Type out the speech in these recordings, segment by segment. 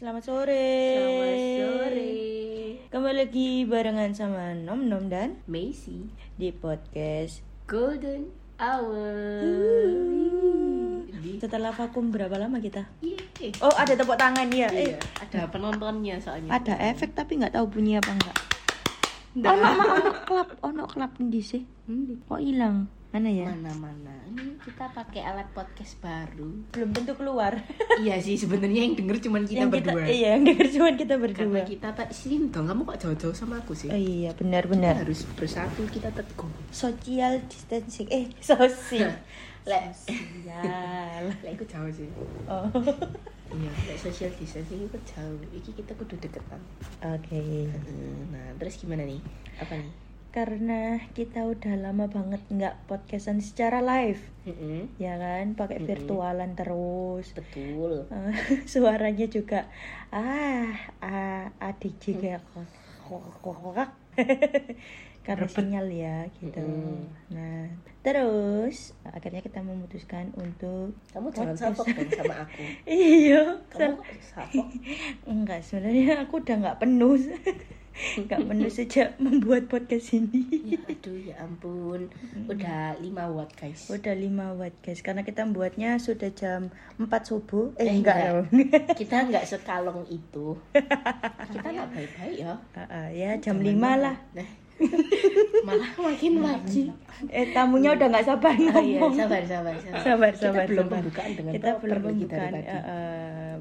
Selamat sore. Selamat sore. Kembali lagi barengan sama Nom Nom dan Macy di podcast. Golden Hour. Setelah vakum berapa lama kita? Yeay. Oh ada tepuk tangan ya. Iya, Eh, ada penontonnya soalnya. ada efek tapi nggak tahu bunyi apa enggak. Nggak. Ono ono ono klap, ono klap di sih. Hmm, Kok hilang? Mana ya? Mana-mana. Ini kita pakai alat podcast baru. Belum tentu keluar. iya sih, sebenarnya yang denger cuma kita yang berdua. Kita, iya, yang denger cuma kita Karena berdua. kita tak sini dong, kamu kok jauh-jauh sama aku sih? Oh iya, Kita benar-benar. harus bersatu, kita teguh. Social distancing. Eh, sosial. Lek, Sosial. lek aku jauh sih. Oh. Iya, lek social distancing itu jauh. Iki kita kudu deketan. Oke. Nah, terus gimana nih? Apa nih? Karena kita udah lama banget nggak podcastan secara live, Mm-mm. ya kan? Pakai Mm-mm. virtualan terus. Betul. Suaranya juga ah, ah ADJ kayak karena sinyal ya gitu. Mm-mm. Nah, terus akhirnya kita memutuskan untuk Kamu jangan salfok dong sama aku. iya, Kamu salfok? enggak sebenarnya aku udah nggak penuh, nggak penuh sejak membuat podcast ini. Ya aduh ya ampun. Udah 5 watt guys. Udah 5 watt guys Karena kita membuatnya sudah jam 4 subuh Eh, Eh, enggak, enggak. dong Kita nggak sekalong itu. Kita nggak baik-baik ya. Ah, ah, Ya jam 5 Zaman lah Nah. Malah makin wajib. Eh tamunya udah nggak sabar Oh iya, ngomong sabar sabar sabar. Sabar, Kita sabar, belum sabar. pembukaan dengan Kita belum pembukaan eh, eh?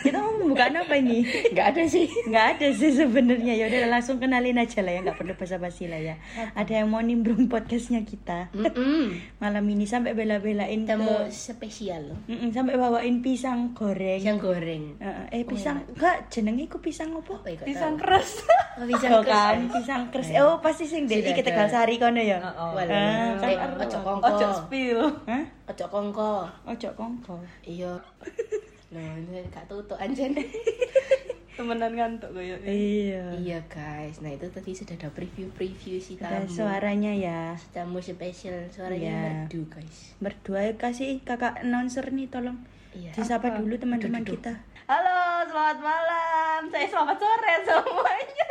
Kita mau pembukaan apa ini? Nggak ada sih. Nggak ada sih sebenarnya ya udah langsung kenalin aja lah ya nggak perlu basa-basi lah ya ada yang mau nimbrung podcastnya kita malam ini sampai bela-belain Tamu ke spesial loh. Sampai bawain pisang goreng Pisang goreng. Eh, eh pisang enggak jenenge iku pisang apa? Ya, pisang keras. Oh, pisang Oh, keras. kan, pisang keras. Oh, pasti sing iki ada. Tegal Sari kono ya. Walah. Ah, Eh, ojo kongko. Ojo spill. Hah? Ojo kongko. Ojo kongko. Iya. Loh, ini gak tutup anjen. Temenan ngantuk kayak. Iya. iya guys, nah itu tadi sudah ada preview-preview si Ada tamu. suaranya ya. Tamu spesial, suaranya Iya. merdu guys. Berdua kasih kakak announcer nih tolong. Iya. Disapa dulu teman-teman kita. Halo, selamat malam. Saya selamat sore semuanya.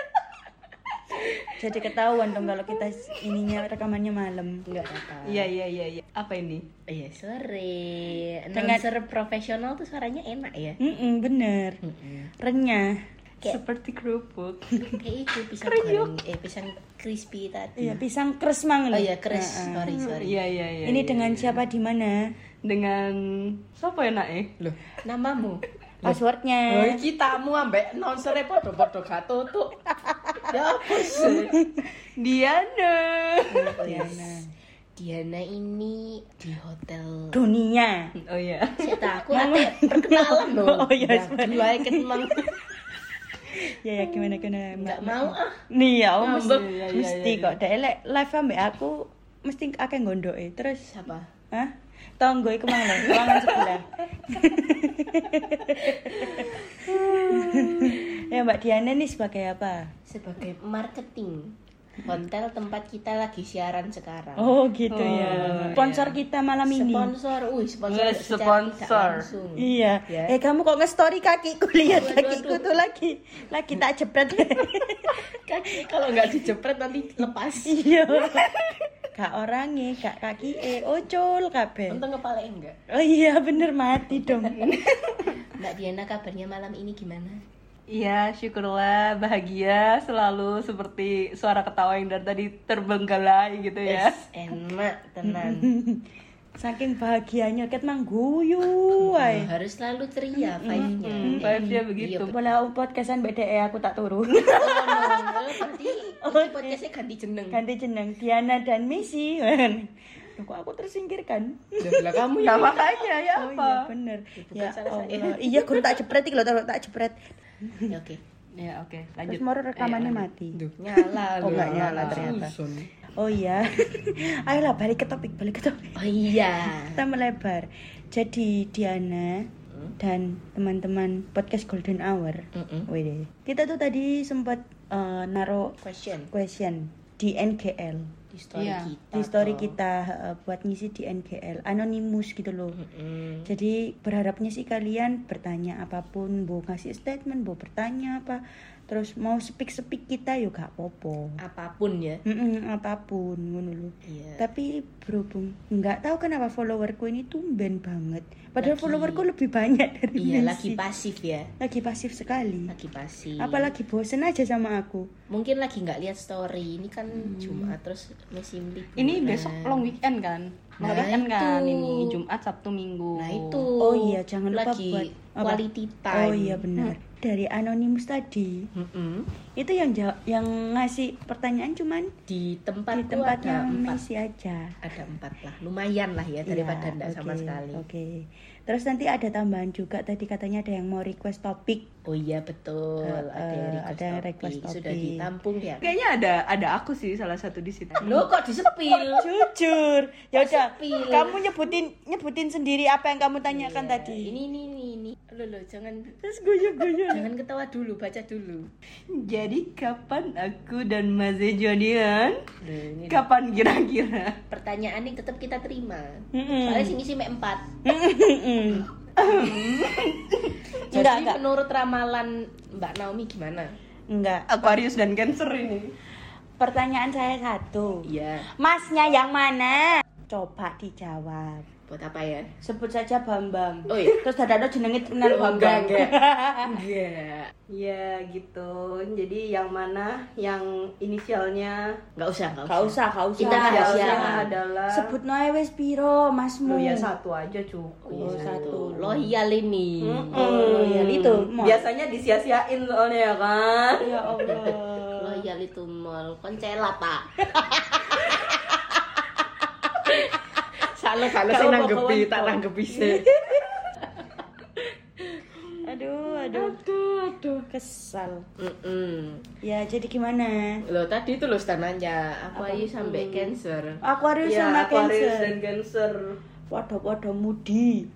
Jadi ketahuan dong kalau kita ininya rekamannya malam. Enggak apa. Iya iya iya iya. Apa ini? Iya, sore. Dengan- Announcer profesional tuh suaranya enak ya. Mm bener. Mm-mm. Renyah. Kayak Seperti kerupuk. kayak itu pisang goreng, eh pisang crispy tadi. Iya, pisang kres mang Oh iya, keras. Nah, ah. Sorry, sorry. Iya iya iya. Ini iya, dengan iya. siapa di mana? Dengan siapa ya nak eh? Loh, namamu? Passwordnya. Oh, iki tamu ambek announcer podo-podo gak tutup. Ya apa sih? Diana. Diana. Diana ini di hotel. dunia. Oh iya. Tahu aku ate perkenalan loh. Oh iya, dua mang. Ya ya gimana gimana Enggak mau ah. Nih ya, oh, mesti, Iya, iya, mesti iya, kok. Dek lek live ambek aku mesti akeh gondoke. Terus Siapa? hah? Tonggo iku mang lho, ruangan sebelah. ya Mbak Diana nih sebagai apa? Sebagai marketing hotel tempat kita lagi siaran sekarang. Oh gitu Oh, ya. Sponsor kita malam ini. Sponsor, wih sponsor Yes, sponsor. langsung. Iya. Ya. Eh kamu kok nge-story kakiku lihat Waduh, kakiku tuh lagi lagi tak jepret. Kaki kalau nggak dijepret nanti lepas. iya. Kak orangnya, kak kaki eh ocol kabeh. Untung kepala enggak. Oh iya bener mati dong. Mbak Diana kabarnya malam ini gimana? Iya, syukurlah bahagia selalu seperti suara ketawa yang dari tadi terbenggalai gitu ya. Yes, enak tenan. Saking bahagianya ket mang guyu wae. Harus selalu ceria vibe-nya. Hmm, vibe-nya begitu. Bola podcastan BDE aku tak turu. Oh, no. Berarti podcastnya ganti jeneng. Ganti jeneng Diana dan Missy. Loh, kok aku tersingkirkan? Lah kamu Nah, makanya ya Oh apa? iya bener. Ya saya. Allah. Iya, guru tak jepret iki lho, tak jepret. Ya, Oke. Ya, oke, Terus lanjut. moro rekamannya Eh, mati. Nyala Oh, nggak nyala ternyata. Susun. Oh iya. Ayolah balik ke topik, balik ke topik. Oh iya. Kita melebar. Jadi Diana dan teman-teman podcast Golden Hour. Mm-mm. Wede. Kita tuh tadi sempat eh, naruh Question. question di NGL. Di di story Iya, kita di story toh. kita eh, buat ngisi di NGL anonimus gitu loh Mm-mm. jadi berharapnya sih kalian bertanya apa pun mau ngasih statement mau bertanya apa terus mau speak speak kita yuk gak popo apa pun ya Mm-mm, apa pun ngono lho. Iya. tapi berhubung nggak tahu kenapa followerku ini tumben banget padahal Lagi- followerku lebih banyak dari iya Messi. lagi pasif ya lagi pasif sekali lagi pasif apalagi bosen aja sama aku mungkin lagi nggak lihat story ini kan Hmm. Jumat terus musim libur Ini besok long weekend kan? Long Nah, weekend kan itu. ini Jumat, Sabtu, Minggu. nah itu Oh iya, jangan lupa lagi buat apa? quality time oh iya benar dari anonimus tadi Mm-mm. itu yang ja- yang ngasih pertanyaan cuman di tempat di tempatnya ada empat Messi aja ada empat lah lumayan lah ya daripada Iya, enggak sama oke, sekali Oke. Terus nanti ada tambahan juga tadi katanya ada yang mau request topik. Oh iya betul Eh, ada yang eh, request, ada request sudah topik. ditampung ya Kayaknya ada ada aku sih salah satu di situ. lo kok disepil Jujur. Ya udah, kamu nyebutin nyebutin sendiri apa yang kamu tanyakan Iya, tadi. ini ini ini ini lo lo jangan Terus guyu-guyu. jangan ketawa dulu baca dulu Jadi kapan aku dan jadian? Loh, ini Kapan kira-kira? pertanyaan ini tetap kita terima Mm-mm. soalnya sini sih empat Enggak, jadi enggak. menurut ramalan Mbak Naomi gimana Enggak. Aquarius dan Cancer ini. Pertanyaan saya satu. iya Masnya yang mana? Coba dijawab. Buat apa ya Sebut saja Bambang. Oh iya. Terus ada jenenge terkenal Oh, Bambang. enggak, enggak Ya gitu. Jadi yang mana yang inisialnya nggak usah nggak Gak usah, usah. Kita inisialnya adalah Sebut noe wis piro, Masmu. Lu ya satu aja cukup. Oh, Oh, satu. loyal ini Oh, loyal itu. Mall. Biasanya disia-siain soalnya ya kan. Ya Allah. loyal itu mall koncela pak salah kalau bawa nanggepi tak nanggepi sih aduh, aduh. aduh aduh Kesal. Mm-mm. Ya, jadi gimana? Loh tadi itu loh nanya Aquarius sampai Cancer. Aquarius Ya, sama Aquarius Cancer. dan Cancer. Waduh-waduh mudi.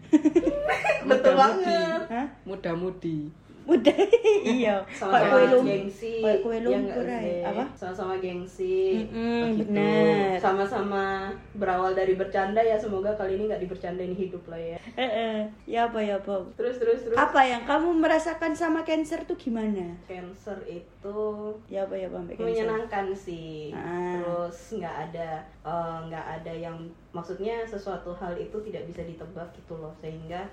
Betul banget. Hah? Muda-mudi. Udah iya. Sama-sama kue lumpur. gengsi. Kue Ya lumpur? Apa? Sama-sama gengsi. Benar. Sama-sama berawal dari bercanda ya. Semoga kali ini nggak dibercandain hidup lah ya. Eh, eh. Ya apa ya, Bob? Terus terus terus. Apa yang kamu merasakan sama Cancer tuh gimana? Cancer itu Ya apa ya? Cancer? menyenangkan sih Ah. terus nggak ada eh, nggak ada yang maksudnya sesuatu hal itu tidak bisa ditebak gitu loh sehingga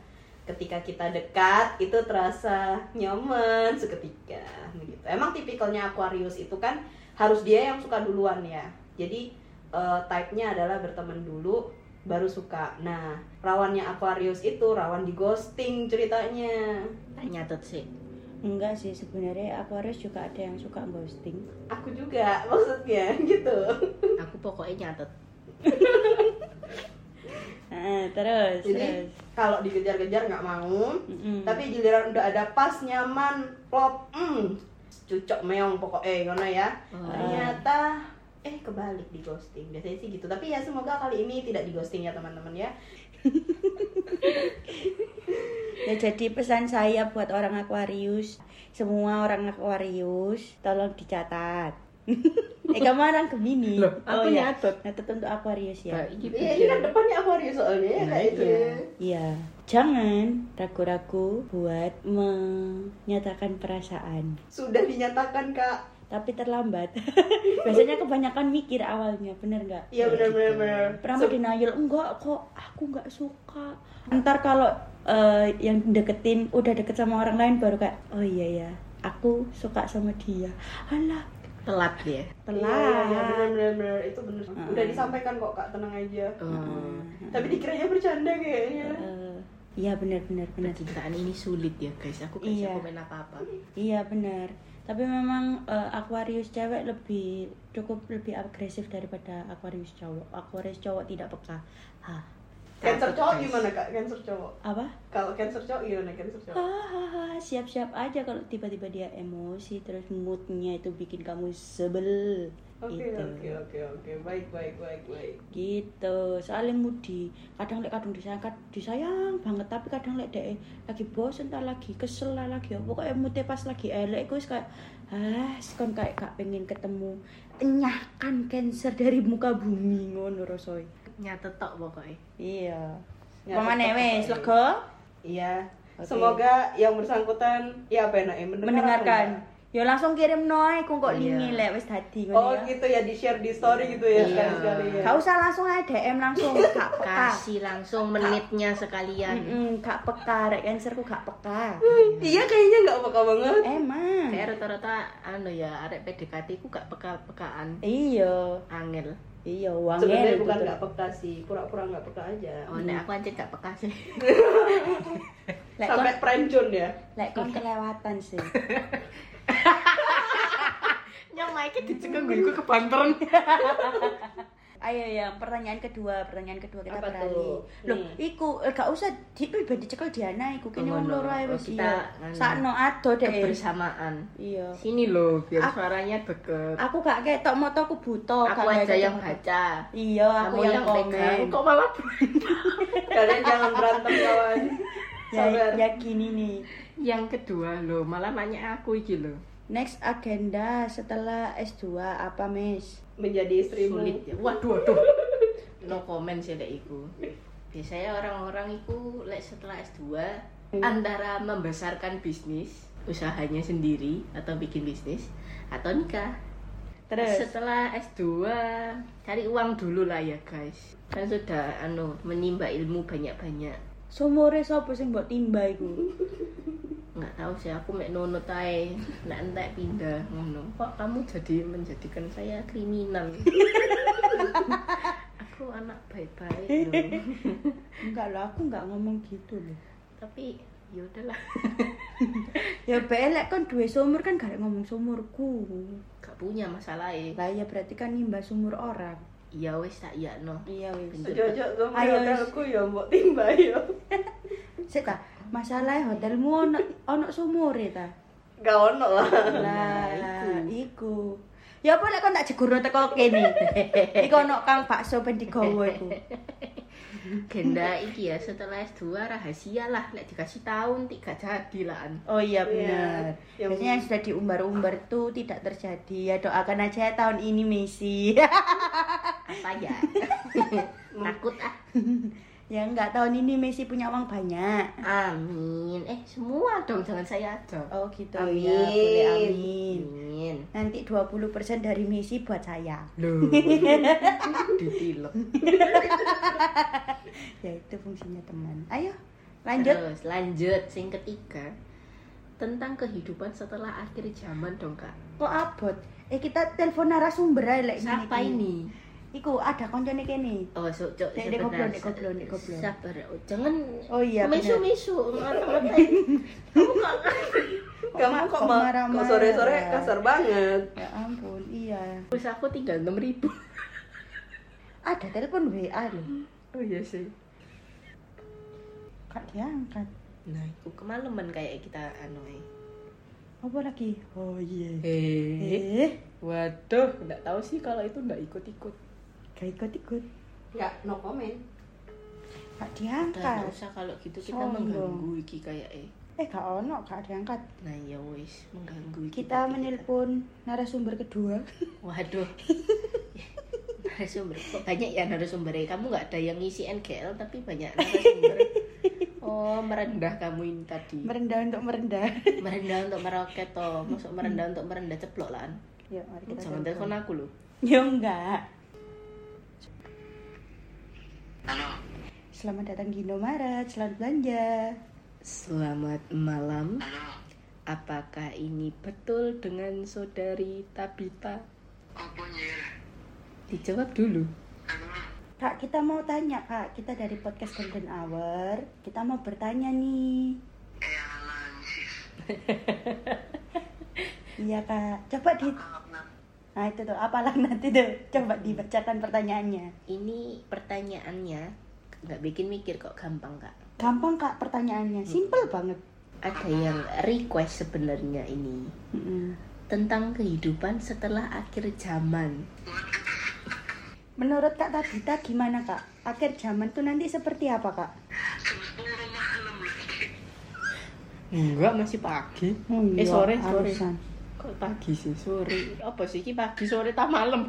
ketika kita dekat itu terasa nyaman seketika begitu emang tipikalnya Aquarius itu kan harus dia yang suka duluan ya jadi eh, type-nya adalah berteman dulu baru suka nah rawannya Aquarius itu rawan di ghosting ceritanya nyatet sih. Enggak sih, sebenarnya Aquarius juga ada yang suka ghosting. aku juga maksudnya gitu Aku pokoknya nyatet. Ah, terus, Jadi terus. Kalau dikejar-kejar nggak mau, Mm-mm. tapi giliran udah ada pas nyaman, plop, mm, cucok meong pokoknya ngono ya. Oh. Ternyata eh kebalik di ghosting. Biasanya sih gitu. Tapi ya semoga kali ini tidak di ghosting ya teman-teman ya. Ya jadi pesan saya buat orang Aquarius, semua orang Aquarius tolong dicatat. eh kamu orang Gemini. Loh, aku ya. nyatet. Nyatet untuk Aquarius ya. Nah, ini Iya ini kan depannya Aquarius soalnya ya Nah, kayak itu. iya. Iya, jangan ragu-ragu buat menyatakan perasaan. Sudah dinyatakan kak. Tapi terlambat. Biasanya kebanyakan mikir awalnya, bener nggak? Iya benar-benar. benar. Pernah denial enggak kok aku nggak suka. Ntar kalau eh, yang deketin udah deket sama orang lain baru kayak oh iya ya aku suka sama dia. Alah telat dia. telat. Iya, iya benar-benar benar. itu benar. Mm. Udah disampaikan kok kak tenang aja. Oh, Tapi dikiranya bercanda kayaknya. Eh, Iya benar benar benar. percintaan ini sulit ya guys. Aku gak bisa Iya. komen apa-apa. Iya benar. Tapi memang eh, Aquarius cewek lebih cukup lebih agresif daripada Aquarius cowok. Aquarius cowok tidak peka. Hah. Cancer cowok gimana kak? Cancer cowok. Apa? Kalau cancer cowok gimana cancer cowok? Hahaha, siap-siap aja kalau tiba-tiba dia emosi terus moodnya itu bikin kamu sebel. Oke Gitu. oke oke oke baik baik baik baik. gitu soalnya mudi kadang lek kadang disayang disayang banget tapi kadang lek dek lagi bosen tak lagi kesel lah lagi apa pokoknya mute pas lagi elek gue kayak ah kon kayak gak pengen ketemu enyahkan cancer dari muka bumi ngono rasoi Nyata tok pokoknya. iya wes pokoknya. lega Iya. Oke. Semoga yang bersangkutan ya apa mendengar mendengarkan enggak? ya langsung kirim noy kok kok Iya. lingi lek wis dadi Oh ngono ya gitu ya di share di story gitu ya Iya. sekali-sekali ya. gak usah langsung aja DM langsung gak peka Kasih langsung menitnya sekalian. Mm-mm, gak peka rek cancerku gak peka Iya kayaknya nggak peka banget. emang Kayak rata-rata anu ya arek PDKT ku gak peka-pekaan. iya Angel. Iya uangnya Sebenarnya bukan nggak peka sih, pura-pura nggak peka aja. Oh, nek aku aja gak peka sih. lek kon Sampai prencun ya. lek kon kelewatan sih Nyama iki dicekeng gue kebanteran. ayo ya pertanyaan kedua pertanyaan kedua kita Apa beralih tuh? loh Nih. iku eh, gak usah di ben dicekel Diana iku kene Oh, wong loro ae Oh, wis kita, iya sakno ado deh Kebersamaan. iya Sini loh, biar Aku- suaranya deket. aku gak ketok motoku buta Aku aja yang moto. baca. iya aku Kamu yang yang komen Kok malah Kalian jangan berantem kawan. ya, Sabar. ya gini nih Yang kedua loh, malah nanya aku iki loh. next agenda setelah S2 apa Miss Menjadi istrimu. Sulit ya. Waduh, waduh. No comment sih lek iku. Biasanya orang-orang itu lek setelah S2 antara membesarkan bisnis usahanya sendiri atau bikin bisnis atau nikah. terus Setelah S2 cari uang dulu lah ya guys. Kan sudah anu menimba ilmu banyak-banyak. sumure sapa sing mbok timba iku nggak tahu sih aku mek nunut ae. Nek entek pindah ngono. Kok kamu jadi menjadikan saya kriminal? Aku anak baik-baik loh. Enggak loh aku enggak ngomong gitu loh. Tapi ya udahlah. Ya belek kan duwe sumur kan gak ngomong sumurku gak punya masalah ya lah ya berarti kan nimba sumur orang iya wes tak iya no iya wis. Ojo-ojo hotelku ya mbok timba ya. sik ta masalah hotelmu ono ono sumure ta Gak ono lah. lah iku ya apa lek kon tak jegurno teko kene iku ono kang bakso ben digawa iku genda iki ya setelah S2 rahasia lah lek dikasih tahun tidak jadi lah An. Oh iya Iya, benar. yang- Biasanya yang sudah diumbar-umbar tuh tidak terjadi. Ya doakan aja tahun ini Messi. Apa ya takut ah ya enggak tahun ini Messi punya uang banyak. amin eh semua dong jangan saya aja Oh gitu Amin. ya. Boleh amin. amin Nanti 20% dari Messi buat saya. Loh. Ya itu fungsinya teman. Ayo lanjut. Terus lanjut sing ketiga tentang kehidupan setelah akhir zaman dong kak. Kok abot? Eh kita telepon narasumber aja gini, Siapa ini? Iku ada koncone kene. Oh, so, cok, dek, goblok, dek, goblok, dek, goblok. Sabar, oh, jangan Oh iya, misu benar. misu ngata-ngatain. Kamu kok Kamu kok, kok sore-sore kasar banget. Ya ampun, iya. Wis aku tinggal enam ribu. Ada telepon WA loh. Oh iya sih. Kak diangkat. Nah, itu kemalaman kayak kita anu eh. Apa lagi? Oh iya. Eh, Eh, waduh, nggak tahu sih kalau itu nggak ikut-ikut. Gak ikut-ikut. Enggak, no comment. Gak diangkat. nggak usah kalau gitu kita Sombong. mengganggu iki kayak eh. Eh, gak ono, gak diangkat. Nah, ya wis mengganggu iki Kita tapi menelpon narasumber kedua. Waduh. narasumber kok banyak ya narasumbernya kamu nggak ada yang ngisi NGL tapi banyak narasumber oh merendah kamu ini tadi Merendah untuk merendah. merendah untuk meroket toh masuk merendah untuk merendah ceplok lah Yuk, mari kita jangan telepon aku loh Ya enggak. Halo, Selamat datang di Indomaret, selamat belanja. selamat malam halo, apakah ini betul dengan saudari Tabita apa dijawab dulu Halo, Kak, kita mau tanya, Kak. Kita dari podcast Golden Hour. Kita mau bertanya nih. eh Iya, Kak. Coba di apa Nah, itu tuh apalah nanti tuh. Coba dibacakan pertanyaannya. ini pertanyaannya nggak bikin mikir kok gampang kak Gampang, Kak, pertanyaannya. Simple banget. ada yang request sebenarnya ini Mm-mm. tentang kehidupan setelah akhir zaman. Menurut Kak Tabita gimana Kak? Akhir zaman tuh nanti seperti apa Kak? Jam 10 malam lagi. Enggak, masih pagi. Oh eh iya, sore, sore. harusan. Pagi sih? Sore. Apa sih iki pagi sore tak malam?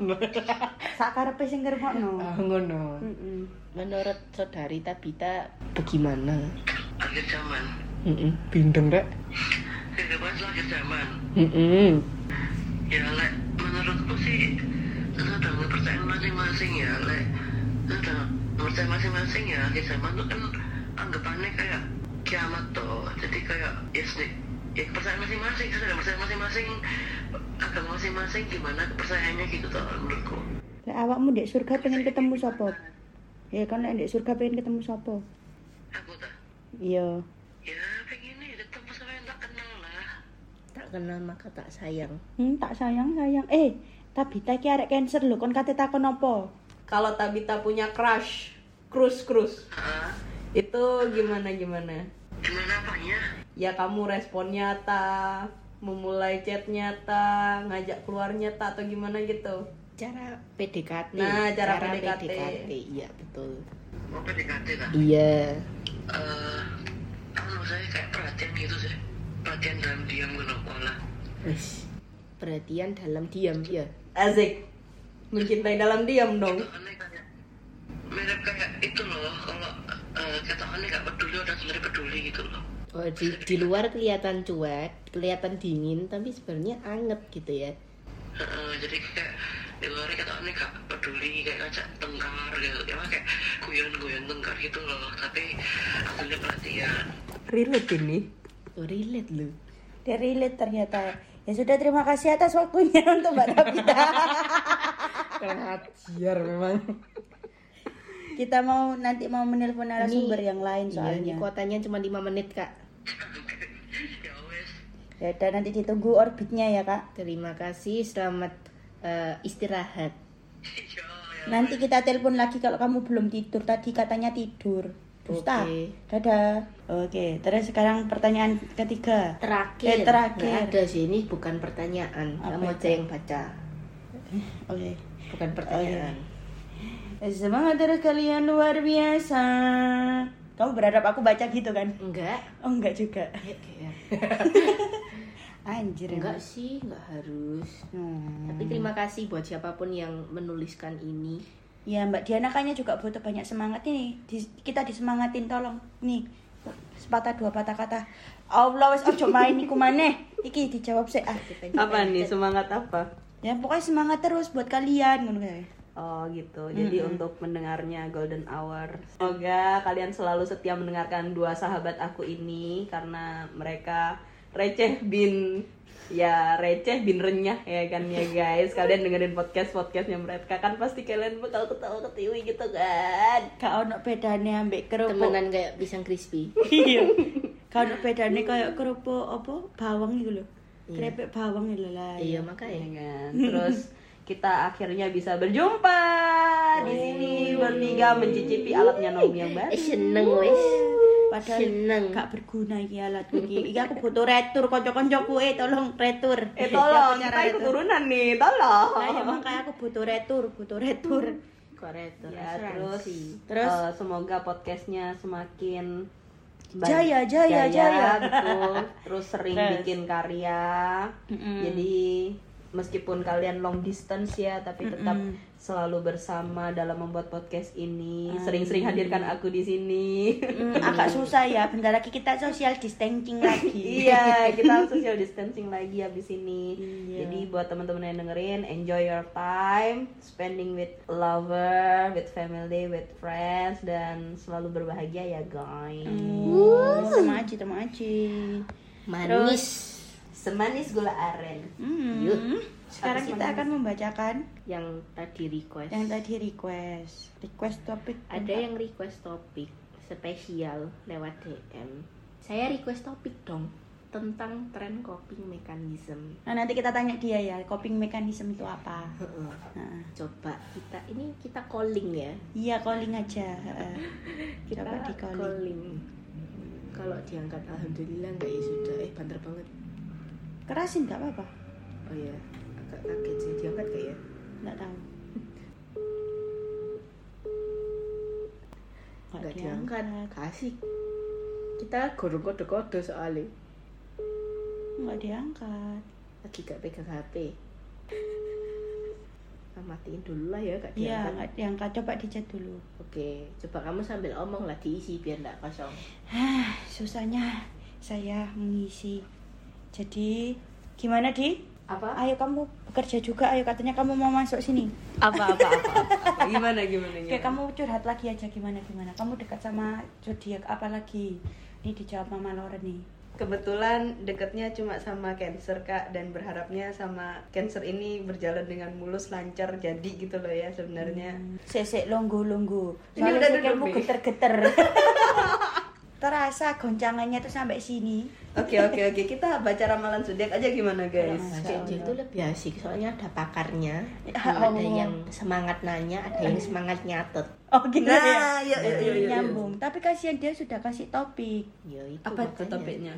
Sakarepe sing ngrungokno. ah, ngono. Heeh. Menurut saudari Tabita bagaimana? Akhir zaman. Heeh, bindeng rek. Setelah akhir zaman. Heeh. Ya, lek menurutku sih sudah kepercayaan masing-masing ya, lek sudah percaya masing-masing ya. Akhir zaman itu kan anggapannya kayak kiamat toh. Jadi kayak ya sih ya kepercayaan masing-masing sudah percaya masing-masing agama masing-masing gimana kepercayaannya gitu toh menurutku Lek awakmu ndek surga pengen ketemu sapa? Ya kan lek ndek surga pengen ketemu sapa? aku tak Iya. ya pengen nih ketemu sama yang tak kenal lah Tak kenal maka tak sayang. Hmm, tak sayang sayang. Eh, Tabita ki arek cancer lho, kon kate takon apa? Kalau Tabita punya crush, cruise cruise, Hah? itu gimana gimana? gimana apanya Ya kamu respon nyata, memulai chat nyata, ngajak keluar nyata atau gimana gitu? Cara PDKT. Nah, cara PDKT. Iya, betul. mau PDKT tak Iya. eh anu saya kayak perhatian gitu sih perhatian dalam diam gitu pola Wis. Perhatian dalam diam ya. Azik, mencintai dalam diam dong. kayak mirip kayak itu loh kalau uh, ketokannya gak peduli udah sebenarnya peduli gitu loh Oh, di, di luar kelihatan cuek, kelihatan dingin, tapi sebenarnya anget gitu ya. Heeh, jadi kayak di luar ketokannya gak peduli kayak ngajak tengkar gitu ya kayak guyon-guyon tengkar gitu loh tapi aslinya perhatian Relate ini. Oh, relate lu. Dia relate ternyata. Ya sudah terima kasih atas waktunya untuk Mbak Tabita. Ajar memang. Kita mau nanti mau menelpon narasumber yang lain Iya, soalnya. kuotanya cuma 5 menit, Kak. ya udah nanti ditunggu orbitnya ya kak. Terima kasih, selamat eh, istirahat. iya Nanti kita telepon lagi kalau kamu belum tidur. Tadi katanya tidur. Dusta. Oke. Dadah. Oke, terus sekarang pertanyaan ketiga. Terakhir. Eh, terakhir. Nggak ada sih, ini bukan pertanyaan. Apa Kamu aja yang baca. Oke. Bukan pertanyaan. Semangat terus kalian luar biasa. Kamu berharap aku baca gitu kan? Enggak. Oh enggak juga. Ya, kayak. Anjir. Enggak sih, enggak harus. Hmm. Tapi terima kasih buat siapa pun yang menuliskan ini. Ya Mbak Diana kayaknya juga butuh banyak semangat ini. Di- kita disemangatin tolong. Nih. Sepatah dua patah kata. Allah wes ojo main iku maneh. Iki dijawab sih ah. Apa nih semangat apa? Ya pokoknya semangat terus buat kalian ngono. Oh gitu. Jadi untuk mendengarnya Golden Hour, semoga kalian selalu setia mendengarkan dua sahabat aku ini karena mereka receh bin ya receh bin renyah ya kan ya guys. Kalian dengerin podcast podcastnya mereka kan pasti kalian bakal ketawa ketiwi gitu kan. Gak ono bedane ambek kerupuk. Temenan kayak pisang crispy. Iya. Gak ono bedane kayak kerupuk apa bawang gitu loh. Krepek bawang gitu lah. Iya, Ya makanya. kan. Terus kita akhirnya bisa berjumpa di sini bertiga mencicipi alatnya Naomi yang baru. Eh, seneng wes. Padahal Seneng. gak berguna iki alat iki. Iki aku butuh retur kanca-kancaku eh tolong retur. Eh tolong, Ya, kita retur. keturunan nih, tolong. Nah, ya makanya aku butuh retur, butuh retur. Koretor. Ya terus, Terus? eh, semoga podcastnya semakin Jaya, jaya, jaya. betul. Terus sering Terus. bikin karya. Mm-mm. Jadi meskipun kalian long distance ya, tapi tetap selalu bersama dalam membuat podcast ini. Sering-sering hadirkan aku di sini. Hmm, agak susah ya. Bentar lagi kita social distancing lagi. iya, kita social distancing lagi habis ini. Iya. Jadi buat teman-teman yang dengerin, enjoy your time spending with lover, with family, with friends dan selalu berbahagia ya, guys. Aja, sama aja. Manis. Semanis gula aren. Hmm. Yuk. Sekarang kita akan membacakan Yang tadi request. yang tadi request. Request topik. Ada yang request topik spesial lewat DM. Saya request topik dong tentang tren coping mechanism. Nah, nanti kita tanya dia ya, coping mechanism itu apa? Heeh. Nah, Coba kita ini kita calling ya. iya calling aja. heeh. Kita Coba di calling. calling. Kalau diangkat alhamdulillah enggak ya sudah. Eh banter banget. Kerasin nggak apa-apa. Oh iya, agak kaget sih diangkat gak ya? Nggak tahu. Nggak diangkat. Kasih. Kita gorong kode-kode soalnya. Nggak diangkat. Lagi gak pegang HP. Matiin dulu lah ya gak Iya, diangkat. nggak diangkat. Coba dicat dulu. Oke, coba kamu sambil omong lah diisi biar nggak kosong. Hah, susahnya saya mengisi. Jadi, gimana di? Apa? Ayo kamu bekerja juga. Ayo katanya kamu mau masuk sini. Apa apa apa? apa? Gimana gimana gimana? Kayak kamu curhat lagi aja gimana gimana. Kamu dekat sama zodiak apa lagi? Ini dijawab Mama Loren nih. Kebetulan deketnya cuma sama Cancer kak dan berharapnya sama Cancer ini berjalan dengan mulus lancar jadi gitu loh ya sebenarnya. Sesek longgo longgo. Ini Soalnya udah nih. geter-geter. Terasa goncangannya tuh sampai sini. Oke oke oke kita baca ramalan zodiak aja gimana guys? Allah. itu lebih asik soalnya ada pakarnya. Ya ada Allah. yang semangat nanya, ada yang semangat nyatet. Oh gitu Nah, ya. iya, iya, iya, iya. nyambung. Tapi kasihan dia sudah kasih topik. Ya itu Apa makanya. topiknya?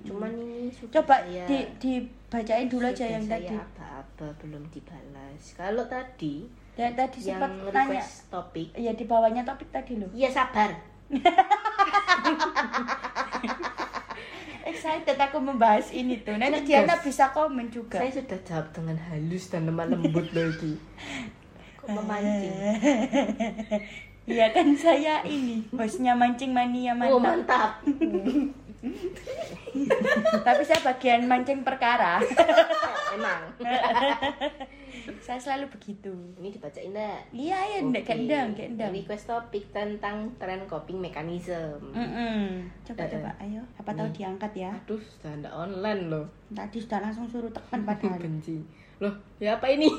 Cuman ini sudah Coba saya, di dibacain dulu aja yang saya tadi. apa-apa belum dibalas. Kalau tadi Dan tadi yang sempat nanya. request topik, Ya di bawahnya topik tadi loh. iya sabar. Excited aku membahas ini tuh. Nanti. Diana bisa komen juga. Saya sudah jawab dengan halus dan lemah lembut lagi. Kok memancing? Iya kan saya ini hostnya mancing mania Oh mantap. mantap. Tapi saya bagian mancing perkara. Emang. saya selalu begitu. Ini dibacain enggak? Iya ya, ndak kendang, kendang. Request topik tentang tren coping mechanism. Mm-mm. Coba Eh, coba, ayo. Apa tahu Nih. diangkat ya? Aduh, sudah ada online loh. Tadi sudah langsung suruh tekan padahal. Benci. Loh, ya apa ini?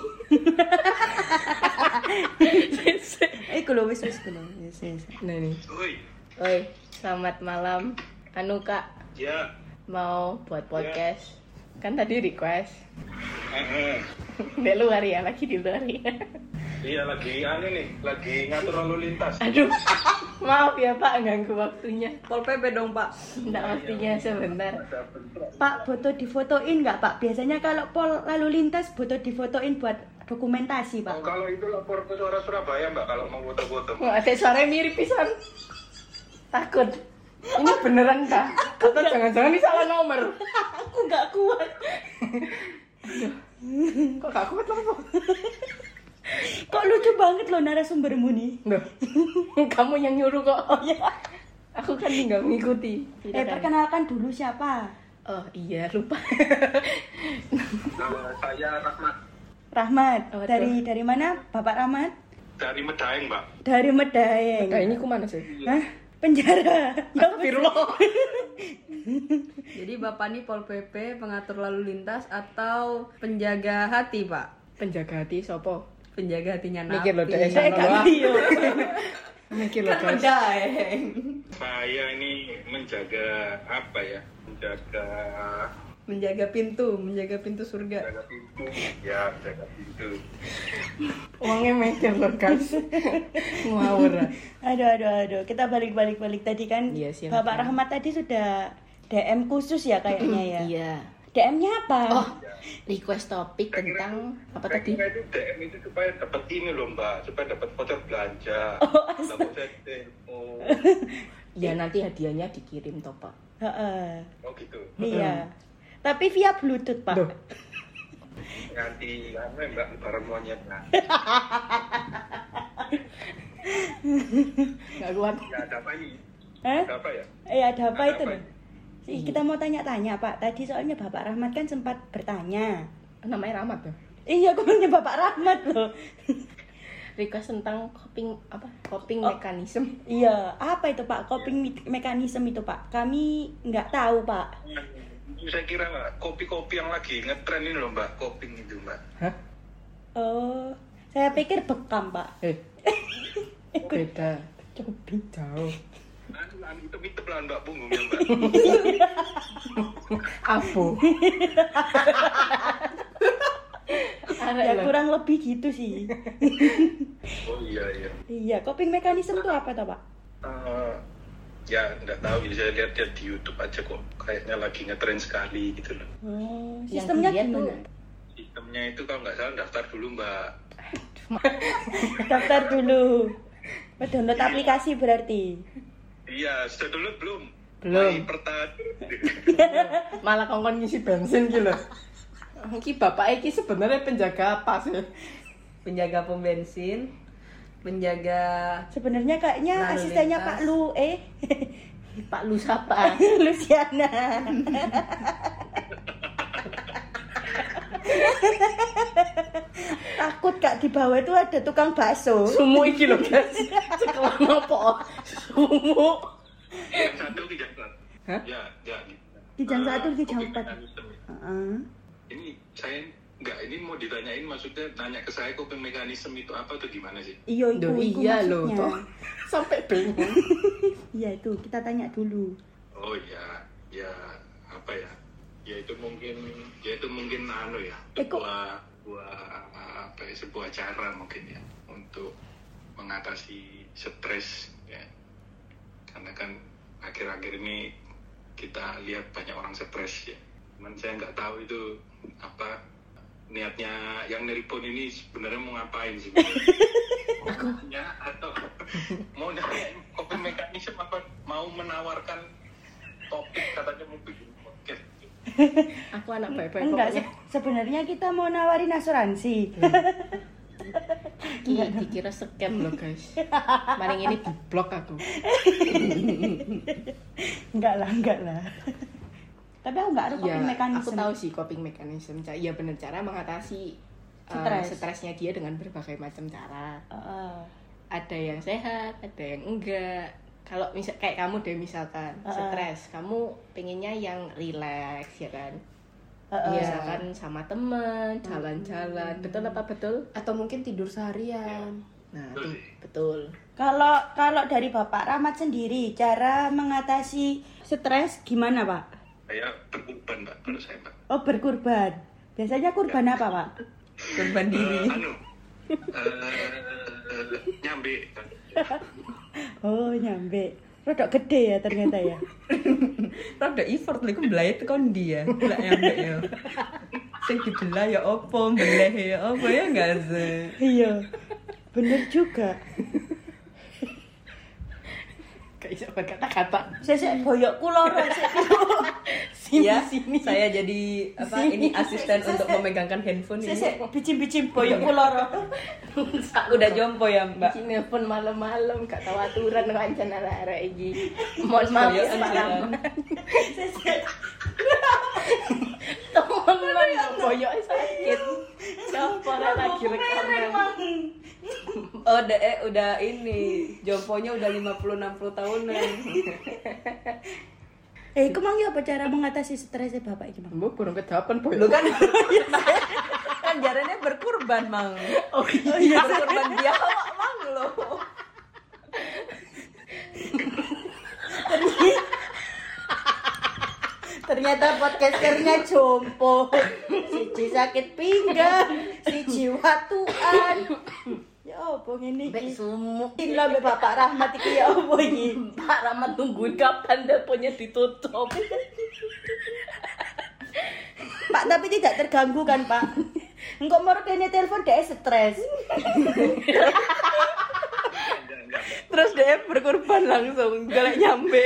Eh, kalau wis wis kalau wis wis. nah ini. Oi, Oi, selamat malam. Anu kak, ya. mau buat podcast. Kan tadi request. Di luar ya, lagi di luar ya. Iya lagi anu nih, lagi ngatur lalu lintas. Aduh, maaf ya pak, ganggu waktunya. Pol PP dong pak. Nggak waktunya sebentar. Ada bentrok. Pak, foto difotoin nggak Pak? Biasanya kalau pol lalu lintas foto difotoin buat dokumentasi Oh, Pak. kalau itu lapor ke suara Surabaya mbak kalau mau foto-foto. Ada suaranya mirip pisan. Takut. Ini beneran kah? Atau jangan-jangan ini salah nomor? Aku nggak kuat. Kok gak kuat apa? Kok lucu banget loh narasumbermu nih. Loh, kamu yang nyuruh kok. Oh ya. Aku kan tinggal mengikuti. Tidak Eh kan? perkenalkan dulu siapa? Oh iya, lupa. Nama saya Rahmat Rahmat. Oh, dari dari mana Bapak Rahmat? dari Medaeng mbak. Dari Medaeng. Nah, ini ku mana sih? Hah? Penjara. Ya Astagfirullah. Jadi bapak ini Pol PP pengatur lalu lintas atau penjaga hati pak? Penjaga hati sopo? Penjaga hatinya napi. Mikir lah. iya. Mikir loh, Kan. Saya ini menjaga apa ya? Menjaga Menjaga pintu, menjaga pintu surga. menjaga pintu. Ya, menjaga pintu. Uangnya mikir loh, guys. Ngawur. Aduh aduh aduh. Kita balik balik balik tadi kan. Iya, silakan. Bapak Rahmat tadi sudah DM khusus ya kayaknya ya. Iya. DM-nya apa? Oh, request topik tentang apa Saya tadi? kira itu DM itu supaya dapat ini loh mbak, supaya dapat voucher belanja. Oh, Dapat saya demo. Ya nanti hadiahnya dikirim toh, Pak. Heeh. Oh gitu. Iya. Tapi via Bluetooth, Pak. Duh. Nganti anu ya, mbak lebaran monyet nah. Gak kuat. Ya ada apa ini? Hah? Ada apa ya? Eh, ada apa Ada itu apa loh? Ih, kita mau tanya-tanya, Pak. Tadi soalnya Bapak Rahmat kan sempat bertanya. Namanya Rahmat ya? Iya, aku nanya Bapak Rahmat loh. Request tentang coping apa? Coping Oh. mechanism. iya, apa itu Pak? Coping me- mekanisme itu Pak? Kami nggak tahu Pak. Saya kira mbak, kopi-kopi yang lagi ngetren ini loh mbak, koping itu mbak. Hah? Oh, saya pikir bekam Pak. Eh. Beda. Coping. Jauh. Anu, anu itu itu lah mbak punggungnya mbak. Abu. Ya kurang lebih gitu sih. Oh iya iya. iya, coping mekanisme itu apa toh Pak? Eh, ya nggak tahu ya saya lihat-lihat di YouTube aja kok kayaknya lagi ngetren sekali gitu loh. Oh, Yang sistemnya gimana? tuh sistemnya itu kalau nggak salah daftar dulu mbak Daftar dulu. Download aplikasi berarti. iya sudah dulu belum Belum. Malah kongkon ngisi bensin gitu loh. Iki bapak iki sebenarnya penjaga apa sih? penjaga pom bensin menjaga Sebenarnya kayaknya Lalu asistennya lintas. Pak Lu eh Pak Lu siapa? Luciana. Takut kak di bawah itu ada tukang bakso. Sumu iki loh guys. Sekelan apa? Sumu. satu kijang satu Hah? ya ya. Kijang Eh, satu, kijang coping empat. ini saya nggak ini mau ditanyain maksudnya nanya ke saya coping mekanisme itu apa tuh gimana sih Iya itu, Duh, itu iya loh maksudnya. toh. Sampai bingung. Iya itu kita tanya dulu. oh ya ya apa ya ya itu mungkin ya itu mungkin anu ya Eh, kok- sebuah sebuah apa ya sebuah cara mungkin ya untuk mengatasi stres ya karena kan akhir-akhir ini kita lihat banyak orang stres ya cuman saya nggak tahu itu apa niatnya yang nelpon ini sebenarnya mau ngapain sih ya atau mau nyari coping mekanisme apa mau menawarkan topik katanya mau bikin podcast Aku anak baik-baik Enggak, se- sebenarnya kita mau nawarin asuransi. Iki dikira scam loh guys. Maring ini di blok aku. enggak lah, enggak lah. Tapi aku enggak ada Ya, coping mekanisme. aku tahu sih coping mechanism. Iya benar cara mengatasi uh, Stres. stresnya dia dengan berbagai macam cara. Heeh. Ada yang sehat, ada yang enggak. Kalau misal kayak kamu deh misalkan Uh-uh. stres, kamu pengennya yang relax ya kan? Heeh. Misalkan sama teman, jalan-jalan, betul apa betul? atau mungkin tidur seharian Nah, Betul sih. betul. Kalau kalau dari Bapak Rahmat sendiri cara mengatasi stres gimana, Pak? Saya berkorban mbak kalau saya mbak Oh, berkurban. Biasanya kurban apa, Pak? korban Eh, anu eh, nyambe kan Oh, nyambe. Rodok gede ya ternyata ya. rada effort lho iku mblae tekan ndi ya lak nyampe ya sing dibelah ya opo mbeleh ya opo ya enggak sih iya. Bener juga. Gak bisa berkata-kata. Sesek boyokku loro sik. Sini, ya sini. saya jadi apa ini asisten untuk memegangkan handphone ini Sesek bicin-bicin boyokku loro. udah jompo ya mbak Iki nelpon malam-malam gak tahu aturan kancan arek iki. Mohon maaf ya Pak anjuran. Rahmat. Temen lo boyok sakit. Siapa ora lagi rekaman? Oh udah eh, udah ini jomponya udah 50 60 tahunan Eh, kemang ya apa cara mengatasi stresnya Bapak iki, Bang? Mbok kurang kedapan boyok. lu kan kan jarane berkurban mang Oh iya. berkurban dia awak mang lo Ternyata podcasternya jompo. Siji sakit pinggang, siji watuan. Ya apa ngene Mbak iki? sumuk. Mbak Bapak Rahmat iki ya apa iki? Pak Rahmat tungguin kapan teleponnya ditutup. Pak tapi tidak terganggu kan, Pak? Engkau mau kene telepon dia stres. enggak enggak terus dia berkurban langsung gak nyampe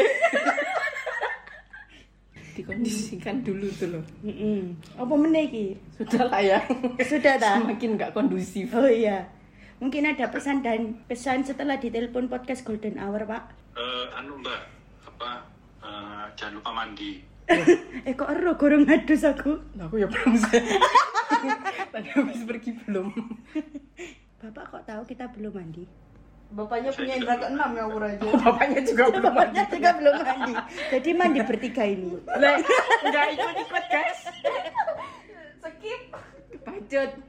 Dikondisikan dulu tuh loh. Heeh. Apa meneh iki? Sudah lah ya. Sudah dah. Semakin nggak kondusif. Oh iya. Mungkin ada pesan dan pesan setelah ditelepon podcast Golden Hour, Pak. Eh, anu mbak apa eh, jangan lupa mandi eh kok ero gorong ngadus aku. Nah, aku ya belum sih. Tadi habis pergi belum. Bapak kok tahu kita belum mandi? bapaknya punya indra keenam ya umur aja Bapaknya juga belum Bapaknya juga belum mandi. Jadi mandi bertiga ini. Lah, nggak ikut-ikut guys. skip Bacot.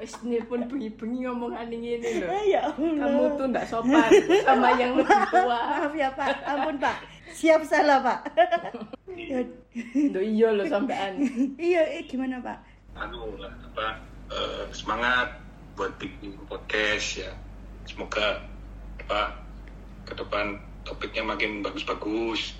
Wis nelpon bengi-bengi ngomong aneh ini loh. Ya Allah. Kamu tuh nggak sopan sama yang lebih tua. Maaf ya Pak, ampun Pak. Siap salah Pak. Duh iya loh sampean. iya, eh, gimana Pak? anu lah apa eh, semangat buat bikin podcast ya semoga apa ke depan topiknya makin bagus-bagus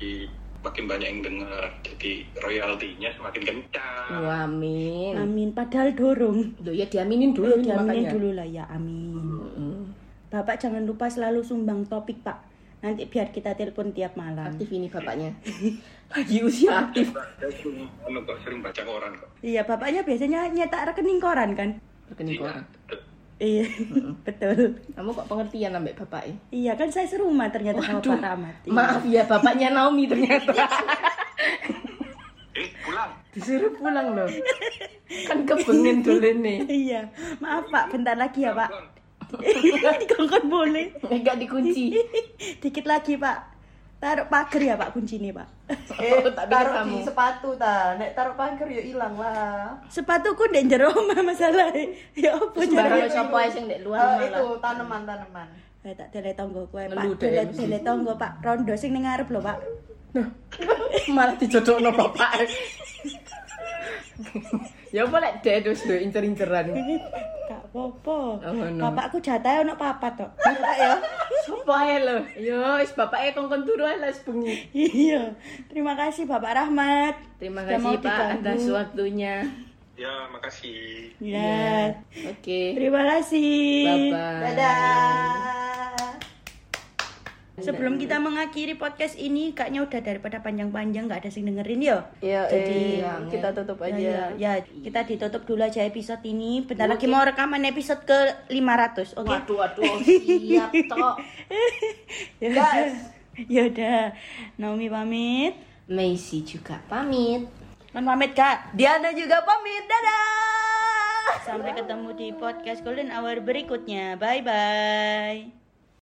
di makin banyak yang dengar jadi royaltinya semakin kencang Wah, amin. Amin. Padahal dorong. Loh ya diaminin dulu nih Diaminin makanya. dulu lah ya. Amin. Mm. Bapak jangan lupa selalu sumbang topik Pak. Nanti biar kita telepon tiap malam. Aktif ini bapaknya. Lagi usia aktif. Anu kok sering baca koran kok Iya, bapaknya biasanya nyetak rekening koran kan? Rekening koran. Iya, betul. Kamu kok pengertian ambek bapak ya? Iya kan saya serumah ternyata sama Waduh, Pak Rahmat. Iya. Maaf ya bapaknya Naomi ternyata. eh pulang Disuruh pulang loh. Kan kebengen dulu nih. Iya, maaf Pak, bentar lagi ya Pak. Dikongkon boleh. Enggak dikunci. Dikit lagi Pak. Taruh pagar ya Pak kunci ini Pak. Eh, taruh kamu. di sepatu ta. Nek taruh pagar ya hilang lah. Sepatuku ndek jero omah masalah. Ya Sembarang jare? sapa sing ndek luar Eh, malah. itu tanaman-tanaman. Eh tak tele tonggo kowe Pak. Deh, mesti. tele tonggo Pak. Rondo sing ning ngarep lho Pak. malah dijodokno bapak. ya apa lek dedos lho incer-inceran. Apa-apa. Oh. Bapakku jatahe ono papat tok. Bapak ya. Sopo ae lho. Yo wis bapake kongkon turu ae lah bengi. Iya. Terima kasih Bapak Rahmat. Terima Sudah kasih Pak atas waktunya. ya makasih Ya. Oke. Terima kasih. Bye bye. Dadah. Sebelum kita mengakhiri podcast ini, kayaknya udah daripada panjang-panjang nggak ada yang dengerin yo. Ya, Jadi, eh, kita tutup Ya, aja. ya, ya, kita ditutup dulu aja episode ini. Bentar lagi mau rekaman episode ke 500, oke? Waduh waduh siap tok. Ya udah. Ya udah. Naomi pamit. Macy juga pamit. Kan pamit, Kak. Diana juga pamit. Dadah. Sampai ketemu di podcast Golden Hour berikutnya. Bye bye.